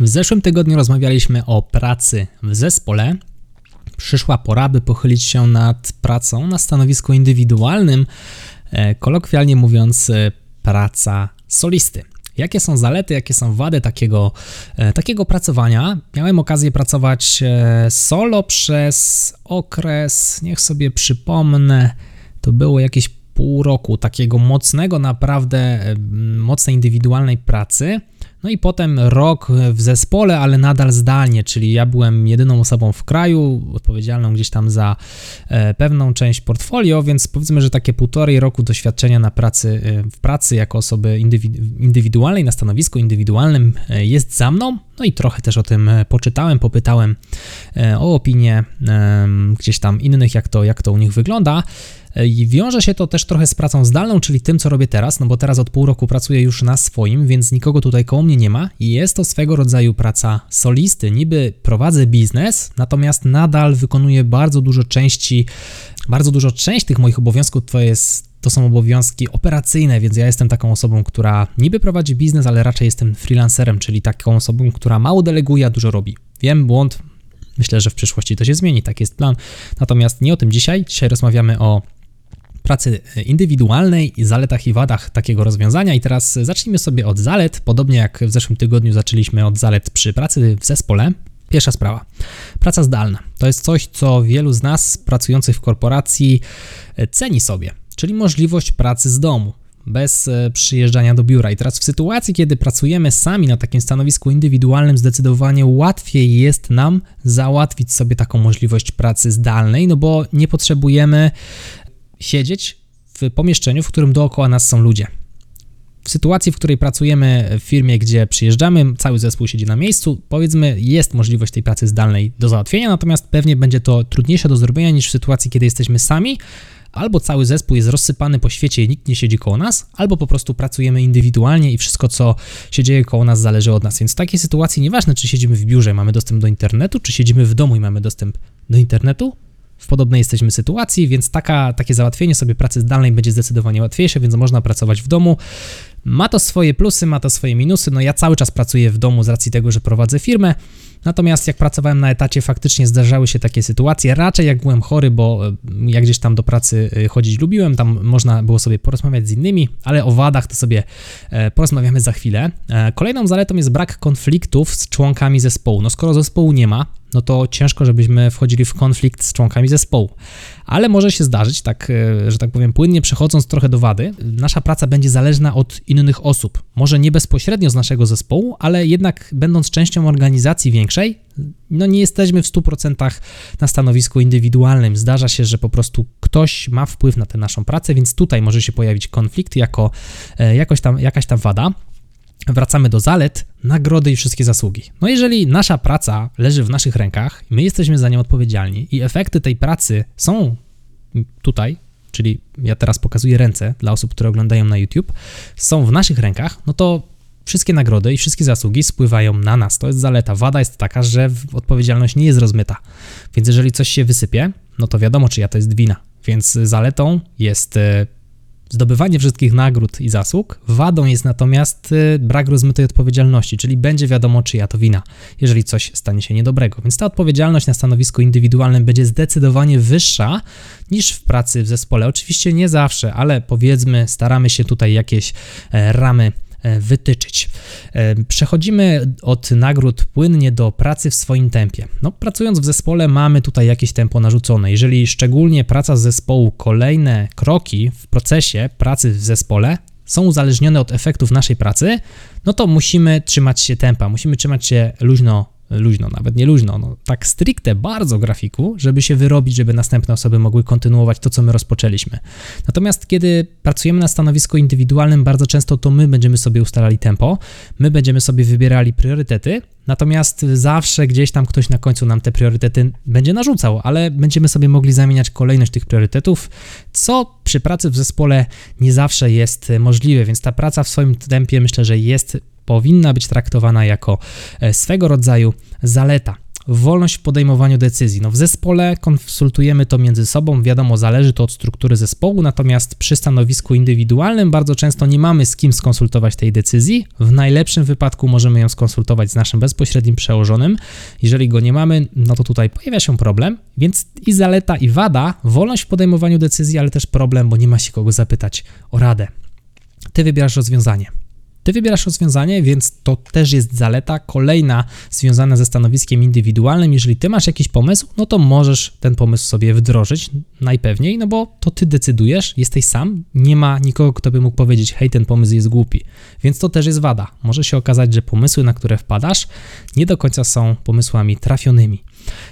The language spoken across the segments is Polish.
W zeszłym tygodniu rozmawialiśmy o pracy w zespole. Przyszła pora, by pochylić się nad pracą na stanowisku indywidualnym, e, kolokwialnie mówiąc, e, praca solisty. Jakie są zalety, jakie są wady takiego, e, takiego pracowania? Miałem okazję pracować solo przez okres, niech sobie przypomnę, to było jakieś pół roku takiego mocnego, naprawdę mocnej indywidualnej pracy. No i potem rok w zespole, ale nadal zdalnie, czyli ja byłem jedyną osobą w kraju, odpowiedzialną gdzieś tam za e, pewną część portfolio, więc powiedzmy, że takie półtorej roku doświadczenia na pracy, e, w pracy jako osoby indywidualnej, na stanowisku indywidualnym e, jest za mną. No i trochę też o tym poczytałem, popytałem o opinie gdzieś tam innych, jak to, jak to u nich wygląda. I wiąże się to też trochę z pracą zdalną, czyli tym, co robię teraz, no bo teraz od pół roku pracuję już na swoim, więc nikogo tutaj koło mnie nie ma i jest to swego rodzaju praca solisty. Niby prowadzę biznes, natomiast nadal wykonuję bardzo dużo części, bardzo dużo część tych moich obowiązków to jest to są obowiązki operacyjne, więc ja jestem taką osobą, która niby prowadzi biznes, ale raczej jestem freelancerem, czyli taką osobą, która mało deleguje, a dużo robi. Wiem, błąd. Myślę, że w przyszłości to się zmieni, tak jest plan. Natomiast nie o tym dzisiaj. Dzisiaj rozmawiamy o pracy indywidualnej i zaletach i wadach takiego rozwiązania. I teraz zacznijmy sobie od zalet, podobnie jak w zeszłym tygodniu zaczęliśmy od zalet przy pracy w zespole. Pierwsza sprawa. Praca zdalna. To jest coś, co wielu z nas pracujących w korporacji ceni sobie, czyli możliwość pracy z domu bez e, przyjeżdżania do biura. I teraz w sytuacji, kiedy pracujemy sami na takim stanowisku indywidualnym, zdecydowanie łatwiej jest nam załatwić sobie taką możliwość pracy zdalnej, no bo nie potrzebujemy siedzieć w pomieszczeniu, w którym dookoła nas są ludzie. W sytuacji, w której pracujemy w firmie, gdzie przyjeżdżamy, cały zespół siedzi na miejscu, powiedzmy, jest możliwość tej pracy zdalnej do załatwienia, natomiast pewnie będzie to trudniejsze do zrobienia niż w sytuacji, kiedy jesteśmy sami, albo cały zespół jest rozsypany po świecie i nikt nie siedzi koło nas, albo po prostu pracujemy indywidualnie i wszystko, co się dzieje koło nas, zależy od nas. Więc w takiej sytuacji nieważne, czy siedzimy w biurze mamy dostęp do internetu, czy siedzimy w domu i mamy dostęp do internetu, podobnej jesteśmy sytuacji, więc taka, takie załatwienie sobie pracy zdalnej będzie zdecydowanie łatwiejsze, więc można pracować w domu. Ma to swoje plusy, ma to swoje minusy. No ja cały czas pracuję w domu z racji tego, że prowadzę firmę. Natomiast jak pracowałem na etacie, faktycznie zdarzały się takie sytuacje. Raczej jak byłem chory, bo e, jak gdzieś tam do pracy e, chodzić lubiłem, tam można było sobie porozmawiać z innymi, ale o wadach to sobie e, porozmawiamy za chwilę. Kolejną zaletą jest brak konfliktów z członkami zespołu. No skoro zespołu nie ma, no to ciężko, żebyśmy wchodzili w konflikt z członkami zespołu. Ale może się zdarzyć, tak, że tak powiem, płynnie przechodząc trochę do wady, nasza praca będzie zależna od innych osób. Może nie bezpośrednio z naszego zespołu, ale jednak będąc częścią organizacji większej, no nie jesteśmy w 100% na stanowisku indywidualnym. Zdarza się, że po prostu ktoś ma wpływ na tę naszą pracę, więc tutaj może się pojawić konflikt jako e, jakoś tam, jakaś tam wada wracamy do zalet, nagrody i wszystkie zasługi. No jeżeli nasza praca leży w naszych rękach, my jesteśmy za nią odpowiedzialni i efekty tej pracy są tutaj, czyli ja teraz pokazuję ręce dla osób, które oglądają na YouTube, są w naszych rękach, no to wszystkie nagrody i wszystkie zasługi spływają na nas. To jest zaleta. Wada jest taka, że odpowiedzialność nie jest rozmyta. Więc jeżeli coś się wysypie, no to wiadomo, czyja to jest wina. Więc zaletą jest e, zdobywanie wszystkich nagród i zasług. Wadą jest natomiast y, brak rozmytej odpowiedzialności, czyli będzie wiadomo, czyja to wina, jeżeli coś stanie się niedobrego. Więc ta odpowiedzialność na stanowisku indywidualnym będzie zdecydowanie wyższa niż w pracy w zespole. Oczywiście nie zawsze, ale powiedzmy, staramy się tutaj jakieś e, ramy wytyczyć. E, przechodzimy od nagród płynnie do pracy w swoim tempie. No, pracując w zespole mamy tutaj jakieś tempo narzucone. Jeżeli szczególnie praca z zespołu, kolejne kroki w procesie pracy w zespole są uzależnione od efektów naszej pracy, no to musimy trzymać się tempa, musimy trzymać się luźno luźno, nawet nie luźno, no, tak stricte bardzo grafiku, żeby się wyrobić, żeby następne osoby mogły kontynuować to, co my rozpoczęliśmy. Natomiast kiedy pracujemy na stanowisku indywidualnym, bardzo często to my będziemy sobie ustalali tempo, my będziemy sobie wybierali priorytety, natomiast zawsze gdzieś tam ktoś na końcu nam te priorytety będzie narzucał, ale będziemy sobie mogli zamieniać kolejność tych priorytetów, co przy pracy w zespole nie zawsze jest możliwe, więc ta praca w swoim tempie myślę, że jest powinna być traktowana jako e, swego rodzaju zaleta wolność w podejmowaniu decyzji. No w zespole konsultujemy to między sobą, wiadomo, zależy to od struktury zespołu, natomiast przy stanowisku indywidualnym bardzo często nie mamy z kim skonsultować tej decyzji. W najlepszym wypadku możemy ją skonsultować z naszym bezpośrednim przełożonym. Jeżeli go nie mamy, no to tutaj pojawia się problem, więc i zaleta, i wada, wolność w podejmowaniu decyzji, ale też problem, bo nie ma się kogo zapytać o radę. Ty wybierasz rozwiązanie. Ty wybierasz rozwiązanie, więc to też jest zaleta kolejna związana ze stanowiskiem indywidualnym. Jeżeli ty masz jakiś pomysł, no to możesz ten pomysł sobie wdrożyć najpewniej, no bo to ty decydujesz, jesteś sam, nie ma nikogo, kto by mógł powiedzieć, hej, ten pomysł jest głupi. Więc to też jest wada. Może się okazać, że pomysły, na które wpadasz, nie do końca są pomysłami trafionymi.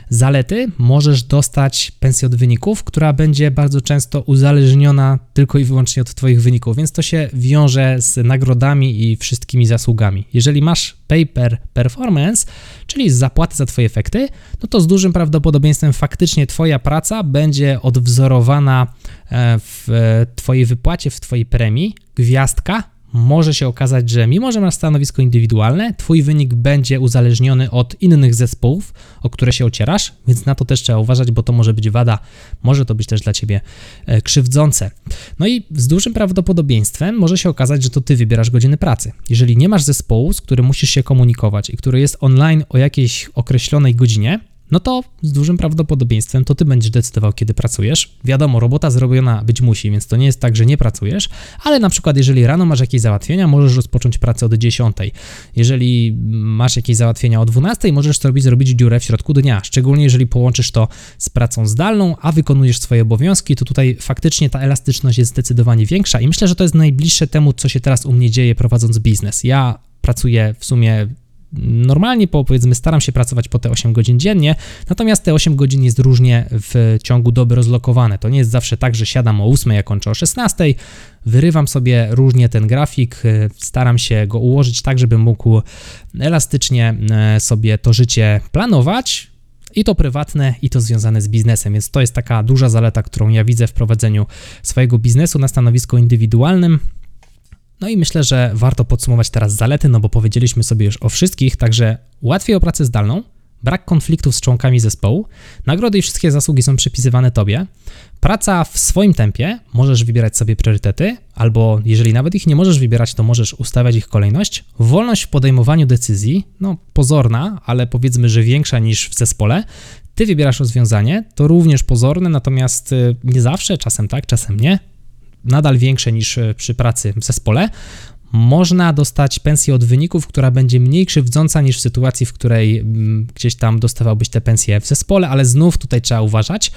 Zalety możesz dostać pensję od wyników, która będzie bardzo często uzależniona tylko i wyłącznie od Twoich wyników, więc to się wiąże z nagrodami i wszystkimi zasługami. Jeżeli masz pay per performance, czyli zapłaty za Twoje efekty, no to z dużym prawdopodobieństwem faktycznie Twoja praca będzie odwzorowana e, w Twojej wypłacie, w Twojej premii, gwiazdka może się okazać, że mimo, że masz stanowisko indywidualne, twój wynik będzie uzależniony od innych zespołów, o które się ocierasz, więc na to też trzeba uważać, bo to może być wada, może to być też dla ciebie e, krzywdzące. No i z dużym prawdopodobieństwem może się okazać, że to ty wybierasz godziny pracy. Jeżeli nie masz zespołu, z którym musisz się komunikować i który jest online o jakiejś określonej godzinie, no to z dużym prawdopodobieństwem to ty będziesz decydował, kiedy pracujesz. Wiadomo, robota zrobiona być musi, więc to nie jest tak, że nie pracujesz, ale na przykład jeżeli rano masz jakieś załatwienia, możesz rozpocząć pracę od 10. Jeżeli masz jakieś załatwienia o 12, możesz zrobić, zrobić dziurę w środku dnia, szczególnie jeżeli połączysz to z pracą zdalną, a wykonujesz swoje obowiązki, to tutaj faktycznie ta elastyczność jest zdecydowanie większa i myślę, że to jest najbliższe temu, co się teraz u mnie dzieje prowadząc biznes. Ja pracuję w sumie normalnie, po, powiedzmy, staram się pracować po te 8 godzin dziennie, natomiast te 8 godzin jest różnie w ciągu doby rozlokowane. To nie jest zawsze tak, że siadam o 8, a kończę o 16. Wyrywam sobie różnie ten grafik, y, staram się go ułożyć tak, żebym mógł elastycznie y, sobie to życie planować, i to prywatne, i to związane z biznesem. Więc to jest taka duża zaleta, którą ja widzę w prowadzeniu swojego biznesu na stanowisku indywidualnym. No i myślę, że warto podsumować teraz zalety, no bo powiedzieliśmy sobie już o wszystkich, także łatwiej o pracę zdalną, brak konfliktów z członkami zespołu, nagrody i wszystkie zasługi są przypisywane tobie, praca w swoim tempie, możesz wybierać sobie priorytety, albo jeżeli nawet ich nie możesz wybierać, to możesz ustawiać ich kolejność, wolność w podejmowaniu decyzji, no pozorna, ale powiedzmy, że większa niż w zespole, ty wybierasz rozwiązanie, to również pozorne, natomiast y, nie zawsze, czasem tak, czasem nie, nadal większe niż e, przy pracy w zespole, można dostać pensję od wyników, która będzie mniej krzywdząca niż w sytuacji, w której gdzieś tam dostawałbyś te pensje w zespole, ale znów tutaj trzeba uważać.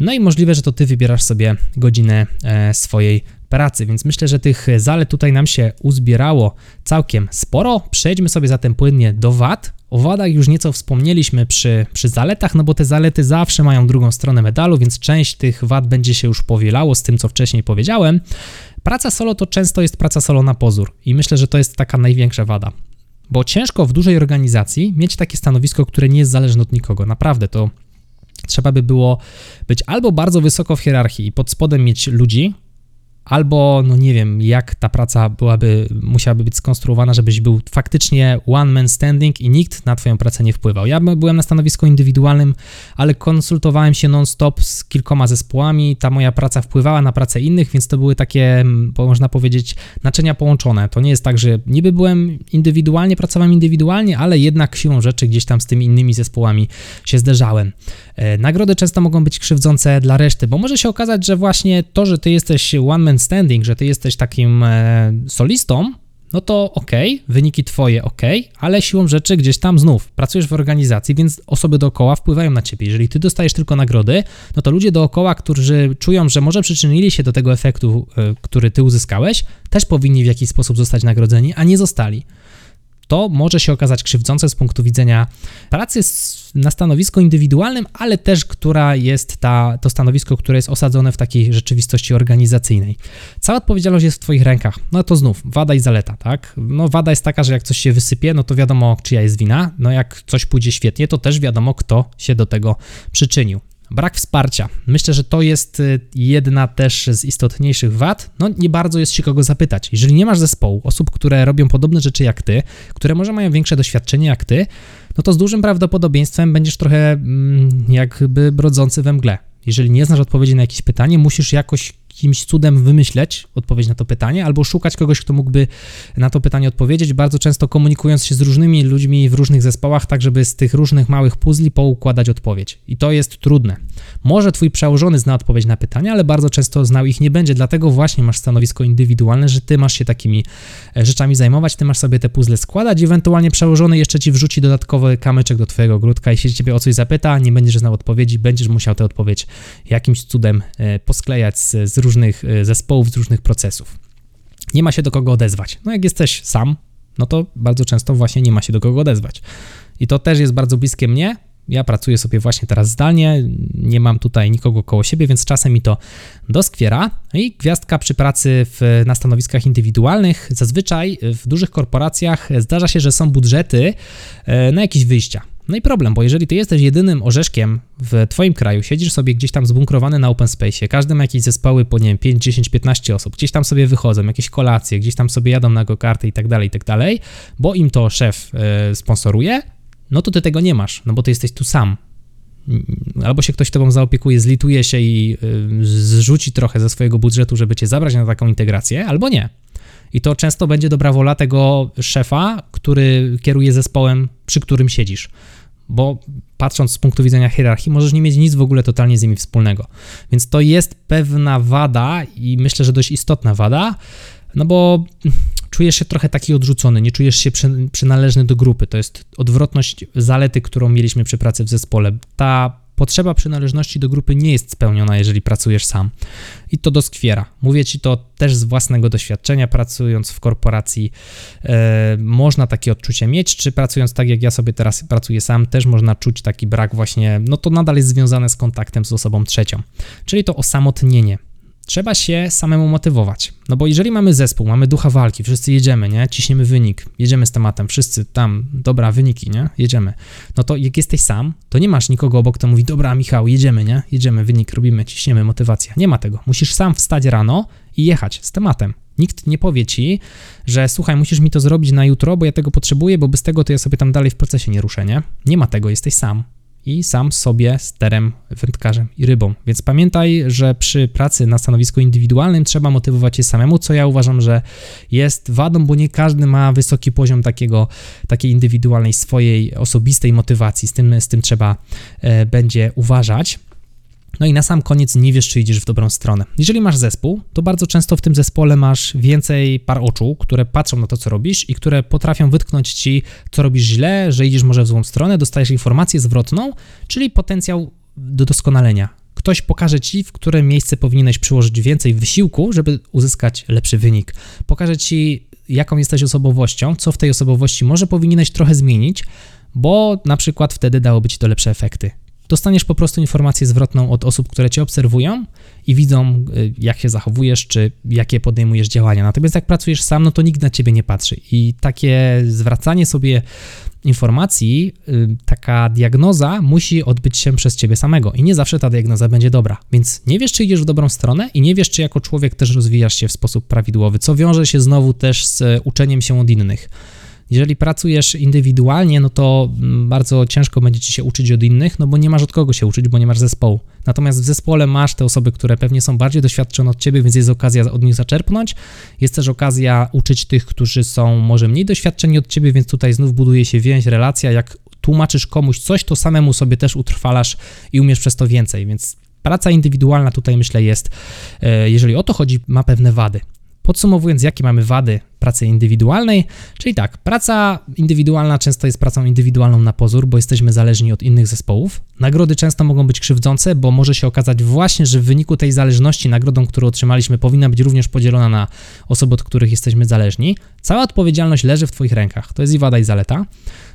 No i możliwe, że to ty wybierasz sobie godzinę e, swojej pracy, więc myślę, że tych zalet tutaj nam się uzbierało całkiem sporo. Przejdźmy sobie zatem płynnie do wad. O wadach już nieco wspomnieliśmy przy, przy zaletach, no bo te zalety zawsze mają drugą stronę medalu, więc część tych wad będzie się już powielało z tym, co wcześniej powiedziałem. Praca solo to często jest praca solo na pozór i myślę, że to jest taka największa wada. Bo ciężko w dużej organizacji mieć takie stanowisko, które nie jest zależne od nikogo. Naprawdę to trzeba by było być albo bardzo wysoko w hierarchii i pod spodem mieć ludzi, albo no nie wiem, jak ta praca byłaby, musiałaby być skonstruowana, żebyś był faktycznie one man standing i nikt na twoją pracę nie wpływał. Ja byłem na stanowisku indywidualnym, ale konsultowałem się non-stop z kilkoma zespołami, ta moja praca wpływała na pracę innych, więc to były takie, można powiedzieć, naczynia połączone. To nie jest tak, że niby byłem indywidualnie, pracowałem indywidualnie, ale jednak siłą rzeczy gdzieś tam z tymi innymi zespołami się zderzałem. E, nagrody często mogą być krzywdzące dla reszty, bo może się okazać, że właśnie to, że ty jesteś one man standing, że ty jesteś takim e, solistą, no to ok, wyniki twoje ok, ale siłą rzeczy gdzieś tam znów pracujesz w organizacji, więc osoby dookoła wpływają na ciebie. Jeżeli ty dostajesz tylko nagrody, no to ludzie dookoła, którzy czują, że może przyczynili się do tego efektu, e, który ty uzyskałeś, też powinni w jakiś sposób zostać nagrodzeni, a nie zostali. To może się okazać krzywdzące z punktu widzenia pracy na stanowisku indywidualnym, ale też która jest ta, to stanowisko, które jest osadzone w takiej rzeczywistości organizacyjnej. Cała odpowiedzialność jest w Twoich rękach. No to znów, wada i zaleta, tak? No wada jest taka, że jak coś się wysypie, no to wiadomo, czyja jest wina. No jak coś pójdzie świetnie, to też wiadomo, kto się do tego przyczynił. Brak wsparcia. Myślę, że to jest y, jedna też z istotniejszych wad. No, nie bardzo jest się kogo zapytać. Jeżeli nie masz zespołu, osób, które robią podobne rzeczy jak ty, które może mają większe doświadczenie jak ty, no to z dużym prawdopodobieństwem będziesz trochę mm, jakby brodzący we mgle. Jeżeli nie znasz odpowiedzi na jakieś pytanie, musisz jakoś jakimś cudem wymyśleć odpowiedź na to pytanie, albo szukać kogoś, kto mógłby na to pytanie odpowiedzieć, bardzo często komunikując się z różnymi ludźmi w różnych zespołach, tak żeby z tych różnych małych puzli poukładać odpowiedź. I to jest trudne. Może twój przełożony zna odpowiedź na pytania, ale bardzo często znał ich nie będzie, dlatego właśnie masz stanowisko indywidualne, że ty masz się takimi e, rzeczami zajmować, ty masz sobie te puzzle składać, ewentualnie przełożony jeszcze ci wrzuci dodatkowy kamyczek do twojego ogródka i się ciebie o coś zapyta, nie będziesz znał odpowiedzi, będziesz musiał tę odpowiedź jakimś cudem e, posklejać z, z różnych e, zespołów, z różnych procesów. Nie ma się do kogo odezwać. No jak jesteś sam, no to bardzo często właśnie nie ma się do kogo odezwać. I to też jest bardzo bliskie mnie. Ja pracuję sobie właśnie teraz zdalnie, nie mam tutaj nikogo koło siebie, więc czasem mi to doskwiera. I gwiazdka przy pracy w, na stanowiskach indywidualnych. Zazwyczaj w dużych korporacjach zdarza się, że są budżety e, na jakieś wyjścia. No i problem, bo jeżeli ty jesteś jedynym orzeszkiem w twoim kraju, siedzisz sobie gdzieś tam zbunkrowany na open space, każdy ma jakieś zespoły po nie wiem, 5, 10, 15 osób, gdzieś tam sobie wychodzą, jakieś kolacje, gdzieś tam sobie jadą na go karty i tak dalej, i tak dalej, bo im to szef y, sponsoruje, no to ty tego nie masz, no bo ty jesteś tu sam. Albo się ktoś tobą zaopiekuje, zlituje się i y, zrzuci trochę ze swojego budżetu, żeby cię zabrać na taką integrację, albo nie. I to często będzie dobra wola tego szefa, który kieruje zespołem, przy którym siedzisz. Bo patrząc z punktu widzenia hierarchii, możesz nie mieć nic w ogóle totalnie z nimi wspólnego. Więc to jest pewna wada i myślę, że dość istotna wada, no bo czujesz się trochę taki odrzucony, nie czujesz się przynależny do grupy. To jest odwrotność zalety, którą mieliśmy przy pracy w zespole. Ta potrzeba przynależności do grupy nie jest spełniona, jeżeli pracujesz sam. I to doskwiera. Mówię ci to też z własnego doświadczenia, pracując w korporacji, e, można takie odczucie mieć, czy pracując tak jak ja sobie teraz pracuję sam, też można czuć taki brak właśnie, no to nadal jest związane z kontaktem z osobą trzecią, czyli to osamotnienie. Trzeba się samemu motywować. No bo jeżeli mamy zespół, mamy ducha walki, wszyscy jedziemy, nie? Ciśniemy wynik, jedziemy z tematem, wszyscy tam, dobra, wyniki, nie? Jedziemy. No to jak jesteś sam, to nie masz nikogo obok, kto mówi, dobra, Michał, jedziemy, nie? Jedziemy, wynik robimy, ciśniemy, motywacja. Nie ma tego. Musisz sam wstać rano i jechać z tematem. Nikt nie powie ci, że słuchaj, musisz mi to zrobić na jutro, bo ja tego potrzebuję, bo bez tego to ja sobie tam dalej w procesie nie ruszę, nie? Nie ma tego, jesteś sam i sam sobie sterem, wędkarzem i rybą. Więc pamiętaj, że przy pracy na stanowisku indywidualnym trzeba motywować się samemu, co ja uważam, że jest wadą, bo nie każdy ma wysoki poziom takiego, takiej indywidualnej swojej osobistej motywacji. Z tym, z tym trzeba e, będzie uważać. No i na sam koniec nie wiesz, czy idziesz w dobrą stronę. Jeżeli masz zespół, to bardzo często w tym zespole masz więcej par oczu, które patrzą na to, co robisz i które potrafią wytknąć ci, co robisz źle, że idziesz może w złą stronę, dostajesz informację zwrotną, czyli potencjał do doskonalenia. Ktoś pokaże ci, w które miejsce powinieneś przyłożyć więcej wysiłku, żeby uzyskać lepszy wynik. Pokaże ci, jaką jesteś osobowością, co w tej osobowości może powinieneś trochę zmienić, bo na przykład wtedy dałoby ci to lepsze efekty dostaniesz po prostu informację zwrotną od osób, które cię obserwują i widzą, y, jak się zachowujesz, czy jakie podejmujesz działania. Natomiast jak pracujesz sam, no to nikt na ciebie nie patrzy. I takie zwracanie sobie informacji, y, taka diagnoza musi odbyć się przez ciebie samego i nie zawsze ta diagnoza będzie dobra. Więc nie wiesz, czy idziesz w dobrą stronę i nie wiesz, czy jako człowiek też rozwijasz się w sposób prawidłowy, co wiąże się znowu też z uczeniem się od innych. Jeżeli pracujesz indywidualnie, no to mm, bardzo ciężko będzie ci się uczyć od innych, no bo nie masz od kogo się uczyć, bo nie masz zespołu. Natomiast w zespole masz te osoby, które pewnie są bardziej doświadczone od ciebie, więc jest okazja od nich zaczerpnąć. Jest też okazja uczyć tych, którzy są może mniej doświadczeni od ciebie, więc tutaj znów buduje się więź, relacja. Jak tłumaczysz komuś coś, to samemu sobie też utrwalasz i umiesz przez to więcej, więc praca indywidualna tutaj myślę jest, e, jeżeli o to chodzi, ma pewne wady. Podsumowując, jakie mamy wady pracy indywidualnej, czyli tak, praca indywidualna często jest pracą indywidualną na pozór, bo jesteśmy zależni od innych zespołów. Nagrody często mogą być krzywdzące, bo może się okazać właśnie, że w wyniku tej zależności nagrodą, którą otrzymaliśmy, powinna być również podzielona na osoby, od których jesteśmy zależni. Cała odpowiedzialność leży w Twoich rękach. To jest i wada, i zaleta.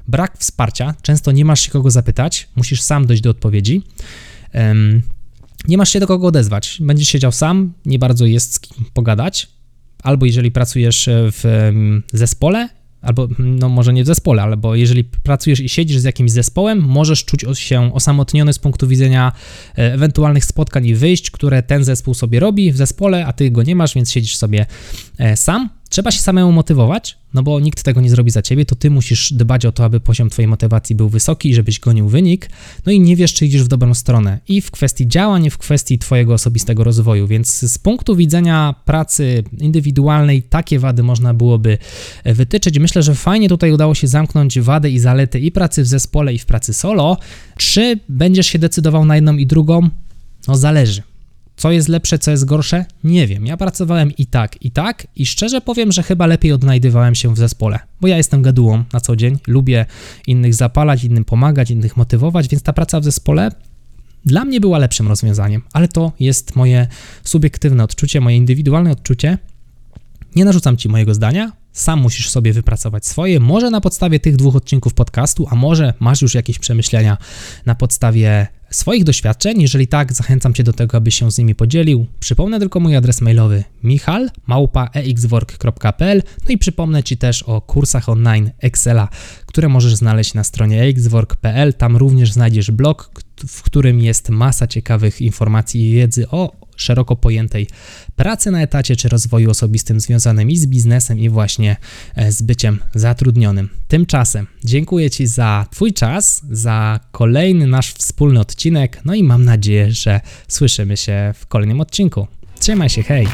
Brak wsparcia, często nie masz się kogo zapytać, musisz sam dojść do odpowiedzi. Um, nie masz się do kogo odezwać. Będziesz siedział sam, nie bardzo jest z kim pogadać. Albo jeżeli pracujesz w zespole, albo no może nie w zespole, ale bo jeżeli pracujesz i siedzisz z jakimś zespołem, możesz czuć się osamotniony z punktu widzenia e, ewentualnych spotkań i wyjść, które ten zespół sobie robi w zespole, a ty go nie masz, więc siedzisz sobie e, sam. Trzeba się samemu motywować, no bo nikt tego nie zrobi za ciebie, to ty musisz dbać o to, aby poziom twojej motywacji był wysoki i żebyś gonił wynik, no i nie wiesz, czy idziesz w dobrą stronę i w kwestii działań, i w kwestii twojego osobistego rozwoju, więc z punktu widzenia pracy indywidualnej takie wady można byłoby e, wytyczyć. Myślę, że fajnie tutaj udało się zamknąć wady i zalety i pracy w zespole, i w pracy solo. Czy będziesz się decydował na jedną i drugą? No zależy. Co jest lepsze, co jest gorsze? Nie wiem. Ja pracowałem i tak, i tak, i szczerze powiem, że chyba lepiej odnajdywałem się w zespole, bo ja jestem gadułą na co dzień, lubię innych zapalać, innym pomagać, innych motywować, więc ta praca w zespole dla mnie była lepszym rozwiązaniem, ale to jest moje subiektywne odczucie, moje indywidualne odczucie. Nie narzucam ci mojego zdania, sam musisz sobie wypracować swoje, może na podstawie tych dwóch odcinków podcastu, a może masz już jakieś przemyślenia na podstawie swoich doświadczeń. Jeżeli tak, zachęcam Cię do tego, abyś się z nimi podzielił. Przypomnę tylko mój adres mailowy michal.exwork.pl No i przypomnę Ci też o kursach online Excela, które możesz znaleźć na stronie exwork.pl. Tam również znajdziesz blog, w którym jest masa ciekawych informacji i wiedzy o szeroko pojętej pracy na etacie czy rozwoju osobistym związanym i z biznesem i właśnie e, z byciem zatrudnionym. Tymczasem dziękuję Ci za Twój czas, za kolejny nasz wspólny odcinek, no i mam nadzieję, że słyszymy się w kolejnym odcinku. Trzymaj się, hej!